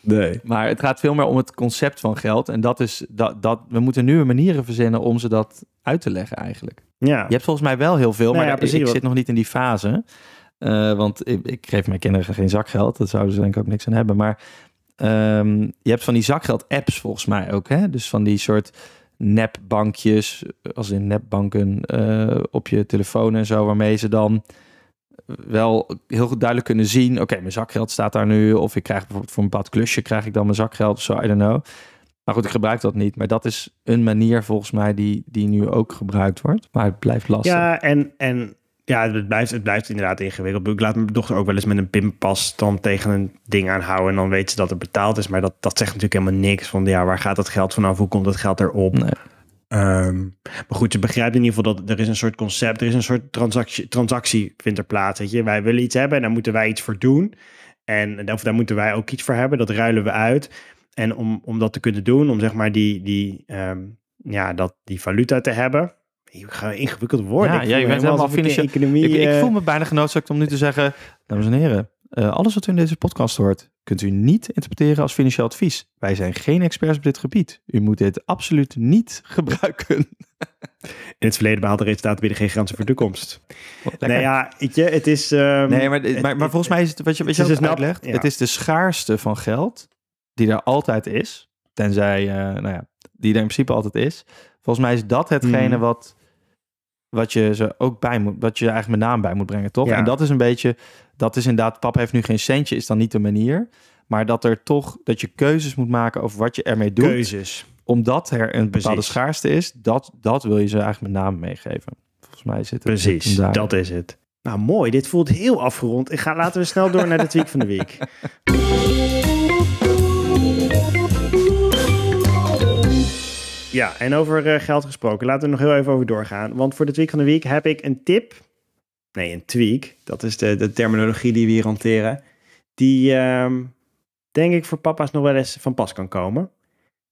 Nee. Maar het gaat veel meer om het concept van geld. En dat is dat, dat we moeten nieuwe manieren verzinnen om ze dat uit te leggen eigenlijk. Ja. Je hebt volgens mij wel heel veel, Nou maar ja, precies, ik zit nog niet in die fase. Eh, want ik, ik geef mijn kinderen geen zakgeld. Dat zouden ze denk ik ook niks aan hebben. Maar ehm, je hebt van die zakgeld-apps volgens mij ook. Hè? Dus van die soort nepbankjes, als in nepbanken eh, op je telefoon en zo, waarmee ze dan wel heel goed duidelijk kunnen zien. Oké, mijn zakgeld staat daar nu. Of ik krijg bijvoorbeeld voor een bepaald klusje krijg ik dan mijn zakgeld of zo. I don't know. Maar goed, ik gebruik dat niet. Maar dat is een manier volgens mij die, die nu ook gebruikt wordt. Maar het blijft lastig. Ja, en, en ja, het blijft, het blijft inderdaad ingewikkeld. Ik laat mijn dochter ook wel eens met een pinpas dan tegen een ding aanhouden. En dan weet ze dat het betaald is. Maar dat, dat zegt natuurlijk helemaal niks. Van ja, waar gaat dat geld vanaf? Hoe komt het geld erop? Nee. Ehm, maar goed, je begrijpt in ieder geval dat er is een soort concept, er is een soort transactie, transactie vindt er plaats. Weet je? Wij willen iets hebben en daar moeten wij iets voor doen. En of daar moeten wij ook iets voor hebben, dat ruilen we uit. En om, om dat te kunnen doen, om zeg maar die, die, ehm, ja, dat, die valuta te hebben. Ik ga ingewikkeld worden. Ja, Ik ja, voel je me bent helemaal financieel- economie. Ik, ik eh, voel me bijna genoodzaakt om nu te zeggen, dames en heren, eh, alles wat u in deze podcast hoort, kunt u niet interpreteren als financieel advies. Wij zijn geen experts op dit gebied. U moet dit absoluut niet gebruiken. In het verleden behaalde resultaten bieden geen grenzen voor de toekomst. Lekker. Nee, ja, weet je, het is. ehm, nee, maar, maar, maar volgens mij is het, wat je, wat je het snap- uitlegt, ja. het is de schaarste van geld die er altijd is, tenzij, eh, nou ja, die er in principe altijd is. Volgens mij is dat hetgene Mhm. wat, wat je ze ook bij moet, wat je eigenlijk met naam bij moet brengen, toch? Ja. En dat is een beetje, dat is inderdaad, papa heeft nu geen centje, is dan niet de manier. Maar dat er toch, dat je keuzes moet maken over wat je ermee doet. keuzes. Omdat er een bepaalde Precies. schaarste is, dat, dat wil je ze eigenlijk met name meegeven. Volgens mij zit het Precies, daar. dat is het. Nou, mooi. Dit voelt heel afgerond. Ik ga, laten we snel door naar de tweak van de week. Ja, en over eh, geld gesproken. Laten we nog heel even over doorgaan. Want voor de tweak van de week heb ik een tip. Nee, een tweak. Dat is de, de terminologie die we hier hanteren. Die, ehm, denk ik, voor papa's nog wel eens van pas kan komen.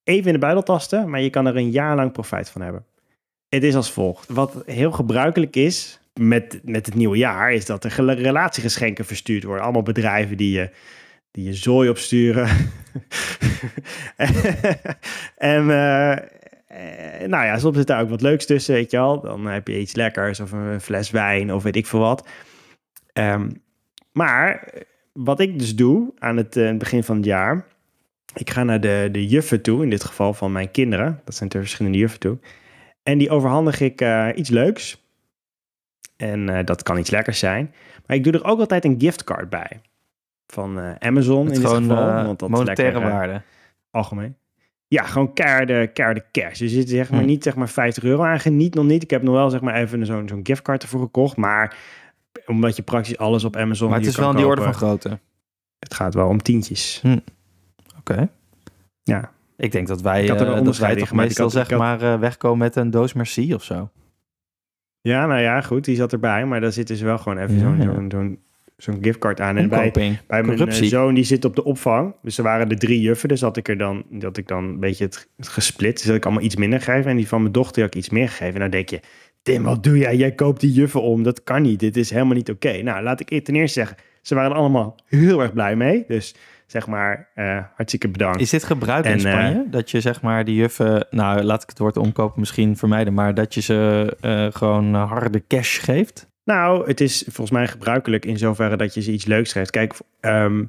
Even in de buidel tasten, maar je kan er een jaar lang profijt van hebben. Het is als volgt. Wat heel gebruikelijk is met, met het nieuwe jaar, is dat er relatiegeschenken verstuurd worden. Allemaal bedrijven die je, die je zooi opsturen. en eh, eh, nou ja, soms zit daar ook wat leuks tussen, weet je wel. Dan heb je iets lekkers of een fles wijn of weet ik veel wat. Ehm, maar wat ik dus doe aan het eh, begin van het jaar, ik ga naar de, de juffen toe, in dit geval van mijn kinderen. Dat zijn er verschillende juffen toe. En die overhandig ik eh, iets leuks. En eh, dat kan iets lekkers zijn. Maar ik doe er ook altijd een giftcard bij. Van Amazon in dit geval. want dat is monetaire lekker, eh, waarde. algemeen. Ja, gewoon keiharde, keiharde cash. Dus zit zeg maar Hm. niet zeg maar 50 euro aan. Geniet nog niet. Ik heb nog wel zeg maar even zo'n zo'n giftcard ervoor gekocht. Maar omdat je praktisch alles op Amazon Maar het hier is wel in die orde van grootte. Het gaat wel om tientjes. Oké. Ja. Ik denk dat wij, Ik had er een eh, dat wij toch meestal had- zeg had- maar eh, wegkomen met een doos merci of zo. Ja, nou ja, goed. Die zat erbij. Maar daar zit dus wel gewoon even Ja, zo'n ja. zo'n zo'n giftcard aan. En bij, bij mijn eh, corruptie. zoon, die zit op de opvang. Dus er waren er drie juffen. Dus had ik er dan, dat ik dan een beetje het, het gesplit. Dus dat ik allemaal iets minder gegeven. En die van mijn dochter had ik iets meer gegeven. En dan denk je, Tim, wat doe jij? Jij koopt die juffen om. Dat kan niet. Dit is helemaal niet oké. Nou, laat ik ten eerste zeggen. Ze waren allemaal heel erg blij mee. Dus zeg maar, eh, hartstikke bedankt. Is dit gebruik in En, Spanje? dat je zeg maar die juffen, nou laat ik het woord omkopen misschien vermijden, maar dat je ze eh, gewoon eh, harde cash geeft? Nou, het is volgens mij gebruikelijk in zoverre dat je ze iets leuks geeft. Kijk, ehm,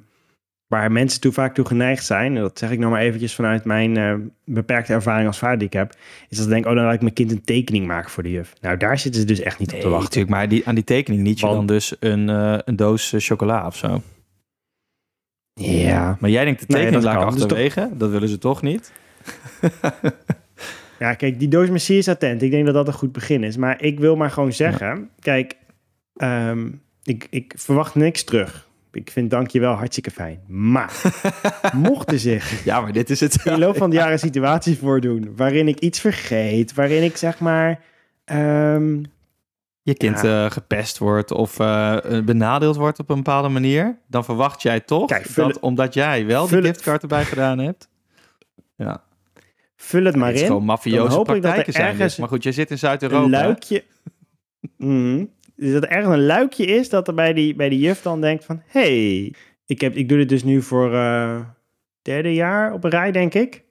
waar mensen toe vaak toe geneigd zijn, en dat zeg ik nog maar eventjes vanuit mijn eh, beperkte ervaring als vader die ik heb, is dat ze denken, oh, dan laat ik mijn kind een tekening maken voor de juf. Nou, daar zitten ze dus echt niet op te wachten. natuurlijk, maar die, aan die tekening niet je Want- dan dus een, eh, een doos eh, chocola of zo. Ja. Maar jij denkt de Nee, tekening dat laat ik. Dus toch- achterwege, dat willen ze toch niet? Ja, kijk, die doos Messi is attent. Ik denk dat dat een goed begin is. Maar ik wil maar gewoon zeggen, kijk, ehm, ik, ik verwacht niks terug. Ik vind dankjewel hartstikke fijn. Maar mochten zich Ja, maar dit is het. in de loop van het jaar een situatie voordoen waarin ik iets vergeet, waarin ik zeg maar. ehm, je kind eh, gepest wordt of eh, benadeeld wordt op een bepaalde manier, dan verwacht jij toch Kijk, dat het- omdat jij wel het- giftcard erbij gedaan hebt. Ja, vul het maar het is in. gewoon mafioze praktijken zijn ergens dit. Maar goed, je zit in Een Zuid-Europa. luikje. Mhm. Dus dat er ergens een luikje is dat er bij die, bij die juf dan denkt van... hey, ik, heb, ik doe dit dus nu voor, eh, derde jaar op een rij, denk ik.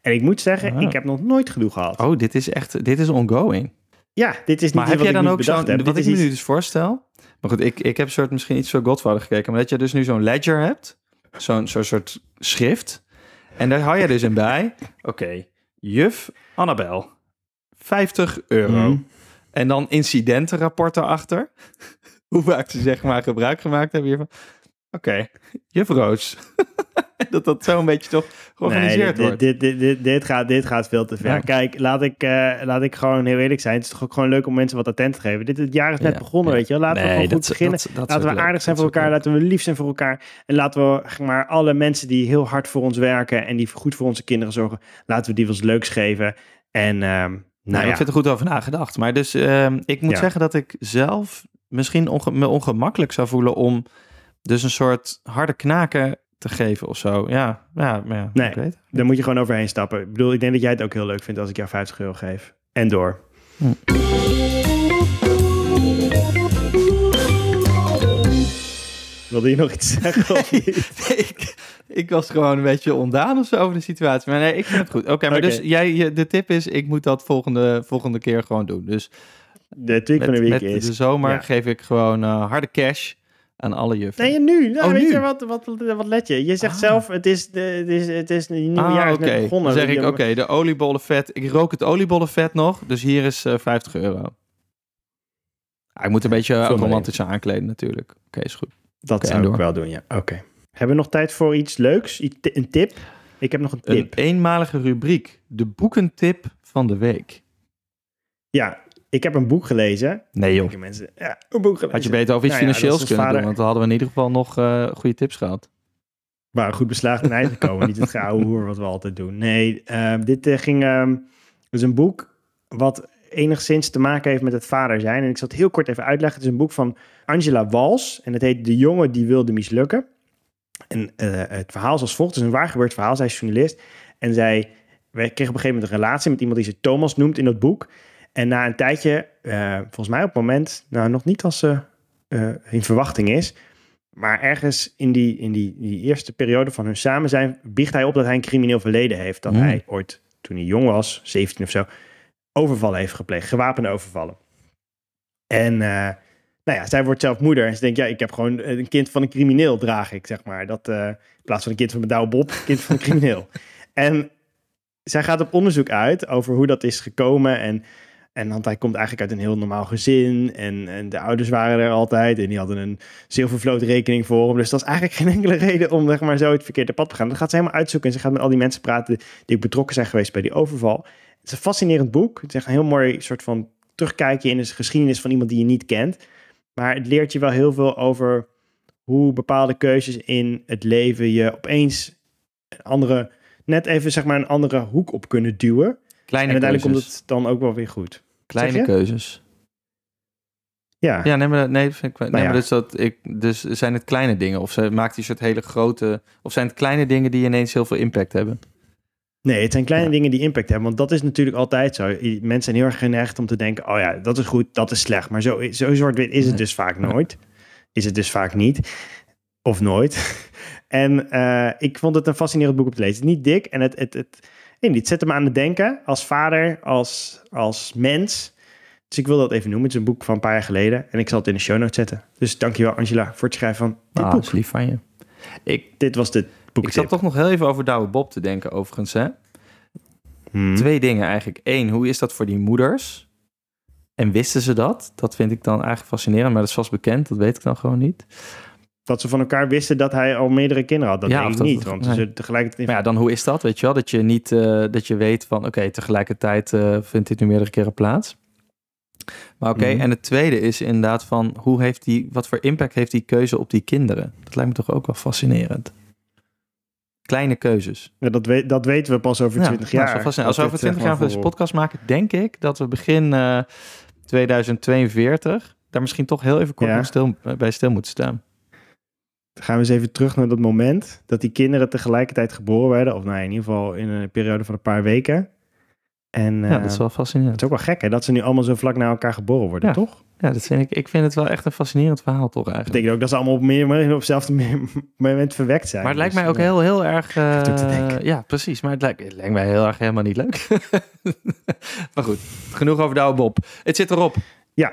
En ik moet zeggen, Ah. ik heb nog nooit gedoe gehad. Oh, dit is echt, dit is ongoing. Ja, dit is niet Maar heb wat jij ik dan ook zo'n, heb. wat Dit ik is me nu dus voorstel. Maar goed, ik, ik heb soort misschien iets zo Godfather gekeken, maar dat je dus nu zo'n ledger hebt, zo'n zo'n soort schrift. En daar hou je dus in bij, oké, juf Annabel, 50 euro. Mhm. En dan incidentenrapport erachter. Hoe vaak ze zeg maar gebruik gemaakt hebben hiervan. Oké, juf Roos. dat dat zo een beetje toch georganiseerd nee, wordt. dit, dit, dit, dit, dit gaat, dit gaat veel te ver. Ja. Kijk, laat ik, eh, laat ik gewoon heel eerlijk zijn. Het is toch ook gewoon leuk om mensen wat attent te geven. Dit, het jaar is net Ja, begonnen, ja. weet je wel. Laten we gewoon goed beginnen. dat- laten we leuk. aardig zijn voor elkaar. Laten we lief zijn voor elkaar. En laten we maar, alle mensen die heel hard voor ons werken... en die goed voor onze kinderen zorgen... laten we die wat leuks geven. En ehm, nou Nou, ja, ik vind er goed over nagedacht. Maar dus ehm, ik moet Ja. zeggen dat ik zelf misschien onge- me ongemakkelijk zou voelen om dus een soort harde knaken te geven of zo. Ja, ja, maar ja Nee. ik weet. daar moet je gewoon overheen stappen. Ik bedoel, ik denk dat jij het ook heel leuk vindt... als ik jou 50 euro geef. En door. Hm. Wilde je nog iets zeggen? of niet? ik, ik was gewoon een beetje ondaan of zo over de situatie. Maar nee, ik vind het goed. Oké, maar dus jij, je, de tip is, ik moet dat volgende, volgende keer gewoon doen. Dus De tweak van de met, week met is... de zomer ja. geef ik gewoon eh, harde cash aan alle juffen. Nee, nu. Nou, Oh, weet nu? je wat, wat, wat let je? Je zegt Ah. zelf, het is, de, het is, het is een nieuwe Ah, jaar is net begonnen. Dan zeg ik, oké, de oliebollenvet. Ik rook het oliebollenvet nog, dus hier is eh 50 euro. Ah, ik moet een beetje romantisch aankleden natuurlijk. Oké, is goed. Dat Oké, zou door. ik wel doen, ja. Oké. Hebben we nog tijd voor iets leuks? Een tip? Ik heb nog een Een tip. eenmalige rubriek. De boekentip van de week. Ja, ik heb een boek gelezen. Nee joh. Mensen. Ja, een boek gelezen. Had je beter over iets Nou financieels kunnen doen, want dan hadden we in ieder geval nog eh, goede tips gehad. Maar goed beslagen ten einde gekomen. niet het gouden hoer wat we altijd doen. Nee, ehm, dit eh, ging... ehm het is een boek wat enigszins te maken heeft met het vader zijn. En ik zal het heel kort even uitleggen. Het is een boek van Angela Wals. En het heet De jongen die wilde mislukken. En eh, het verhaal is als volgt. Het is een waar gebeurd verhaal. Zij is journalist. En zij kregen op een gegeven moment een relatie met iemand die ze Thomas noemt in dat boek. En na een tijdje, eh, volgens mij op het moment, nou nog niet als ze eh, in verwachting is, maar ergens in die, in die, die eerste periode van hun samen zijn, biecht hij op dat hij een crimineel verleden heeft. Dat Mm. hij ooit, toen hij jong was, 17 of zo, overvallen heeft gepleegd, gewapende overvallen. En eh, nou ja, zij wordt zelf moeder en ze denkt, ja, ik heb gewoon een kind van een crimineel, draag ik, zeg maar. Dat, eh, in plaats van een kind van mijn douwe Bob, een kind van een crimineel. En zij gaat op onderzoek uit over hoe dat is gekomen en en want hij komt eigenlijk uit een heel normaal gezin. En, en de ouders waren er altijd. En die hadden een zilvervloot rekening voor hem. Dus dat is eigenlijk geen enkele reden om zeg maar, zo het verkeerde pad te gaan. Dat gaat ze helemaal uitzoeken. En ze gaat met al die mensen praten die betrokken zijn geweest bij die overval. Het is een fascinerend boek. Het is echt een heel mooi soort van terugkijkje in de geschiedenis van iemand die je niet kent. Maar het leert je wel heel veel over hoe bepaalde keuzes in het leven je opeens een andere, net even zeg maar een andere hoek op kunnen duwen. Kleine en uiteindelijk keuzes. komt het dan ook wel weer goed. Kleine keuzes. Ja, Ja, nee, maar, nee, vind ik, nee, Nou ja. maar dus, dat ik, dus zijn het kleine dingen? Of ze maakt die soort hele grote... Of zijn het kleine dingen die ineens heel veel impact hebben? Nee, het zijn kleine Ja. dingen die impact hebben. Want dat is natuurlijk altijd zo. Mensen zijn heel erg geneigd om te denken... oh ja, dat is goed, dat is slecht. Maar zo, zo zwart-wit is het Nee. dus vaak nooit. Is het dus vaak niet. Of nooit. en eh, ik vond het een fascinerend boek om te lezen. Het is niet dik en het... het, het, niet, het zet me aan het denken. Als vader, als, als mens. Dus ik wil dat even noemen. Het is een boek van een paar jaar geleden. En ik zal het in de show notes zetten. Dus dankjewel Angela voor het schrijven van dit Ah, boek. dat is lief van je. Ik, Dit was de ik zat toch nog heel even over Douwe Bob te denken overigens, hè? Hmm. Twee dingen eigenlijk. Eén, hoe is dat voor die moeders? En wisten ze dat? Dat vind ik dan eigenlijk fascinerend, maar dat is vast bekend. Dat weet ik dan gewoon niet. Dat ze van elkaar wisten dat hij al meerdere kinderen had. Dat Ja, denk ik dat- niet. Want ze nee. tegelijkertijd... Maar ja, dan hoe is dat, weet je wel? Dat je niet, eh, dat je weet van, oké, tegelijkertijd eh, vindt dit nu meerdere keren plaats. Maar oké, Mhm. en het tweede is inderdaad van, hoe heeft die, wat voor impact heeft die keuze op die kinderen? Dat lijkt me toch ook wel fascinerend. Kleine keuzes. Ja, dat, weet, dat weten we pas over 20 nou, jaar. fascinerend. Als we over dit, 20 zeg jaar maar, deze voor- podcast maken, denk ik dat we begin eh 2042 daar misschien toch heel even kort Ja. stil, bij stil moeten staan. Dan gaan we eens even terug naar dat moment dat die kinderen tegelijkertijd geboren werden. Of nou, in ieder geval in een periode van een paar weken. En Ja, eh, dat is wel het fascinerend. is ook wel gek hè, dat ze nu allemaal zo vlak na elkaar geboren worden, Ja. toch? Ja, dat vind ik, ik vind het wel echt een fascinerend verhaal toch Dat eigenlijk. betekent ook dat ze allemaal op, meer, op hetzelfde moment verwekt zijn. Maar het lijkt Dus, mij ook ja. heel, heel erg... eh, te ja, precies. Maar het lijkt, het lijkt mij heel erg helemaal niet leuk. maar goed, genoeg over de oude Bob. Het zit erop. Ja,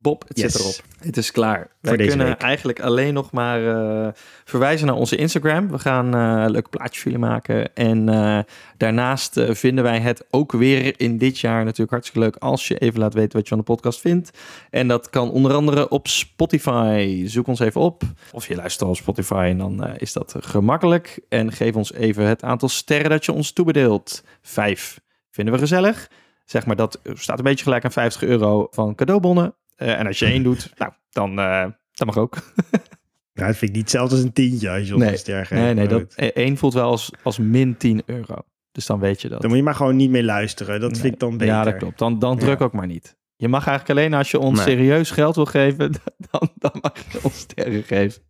Bob, het Yes. zit erop. Het is klaar. Wij deze kunnen week. eigenlijk alleen nog maar eh, verwijzen naar onze Instagram. We gaan eh leuke plaatjes voor jullie maken. En eh, daarnaast vinden wij het ook weer in dit jaar natuurlijk hartstikke leuk... als je even laat weten wat je van de podcast vindt. En dat kan onder andere op Spotify. Zoek ons even op. Of je luistert al op Spotify en dan is dat gemakkelijk. En geef ons even het aantal sterren dat je ons toebedeelt. Vijf. Vinden we gezellig. Zeg maar dat staat een beetje gelijk aan 50 euro van cadeaubonnen. Eh, en als je één doet, nou, dan eh, dat mag ook. nou, dat vind ik niet zelfs als een tientje als je ons Nee. een ster geeft. Nee, nee, dat, eh, één voelt wel als, als min 10 euro. Dus dan weet je dat. Dan moet je maar gewoon niet meer luisteren. Dat Nee. vind ik dan beter. Ja, dat klopt. Dan, dan druk Ja. ook maar niet. Je mag eigenlijk alleen als je ons Nee. serieus geld wil geven, dan, dan mag je ons sterren geven.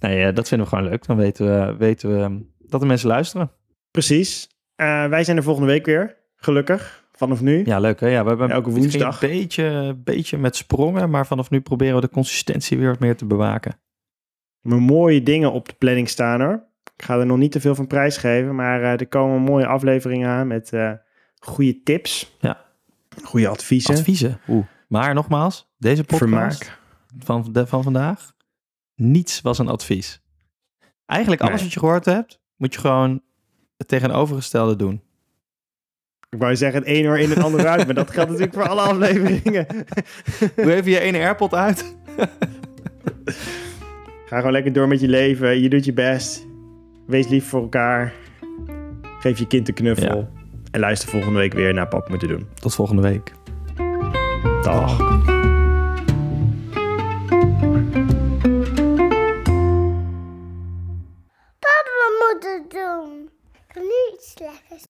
nee, eh, dat vinden we gewoon leuk. Dan weten we, weten we dat de mensen luisteren. Precies. Wij zijn er volgende week weer. Gelukkig. Vanaf nu. Ja, leuk hè? Ja, we hebben Elke woensdag. Een beetje, beetje met sprongen, maar vanaf nu proberen we de consistentie weer wat meer te bewaken. Maar mooie dingen op de planning staan hoor. Ik ga er nog niet te veel van prijs geven. Maar eh, er komen mooie afleveringen aan met eh goede tips. Ja. Goede adviezen. Adviezen. Oeh. Maar nogmaals, deze podcast van, de, van vandaag, niets was een advies. Eigenlijk alles Nee. wat je gehoord hebt, moet je gewoon het tegenovergestelde doen. Ik wou zeggen, het ene hoor in het andere uit, maar dat geldt natuurlijk voor alle afleveringen. Doe even je ene AirPod uit. Ga gewoon lekker door met je leven. Je doet je best. Wees lief voor elkaar. Geef je kind een knuffel. En luister volgende week weer naar Pap Moeten Doen. Tot volgende week. Dag. Papa moet het doen. Ik slechts.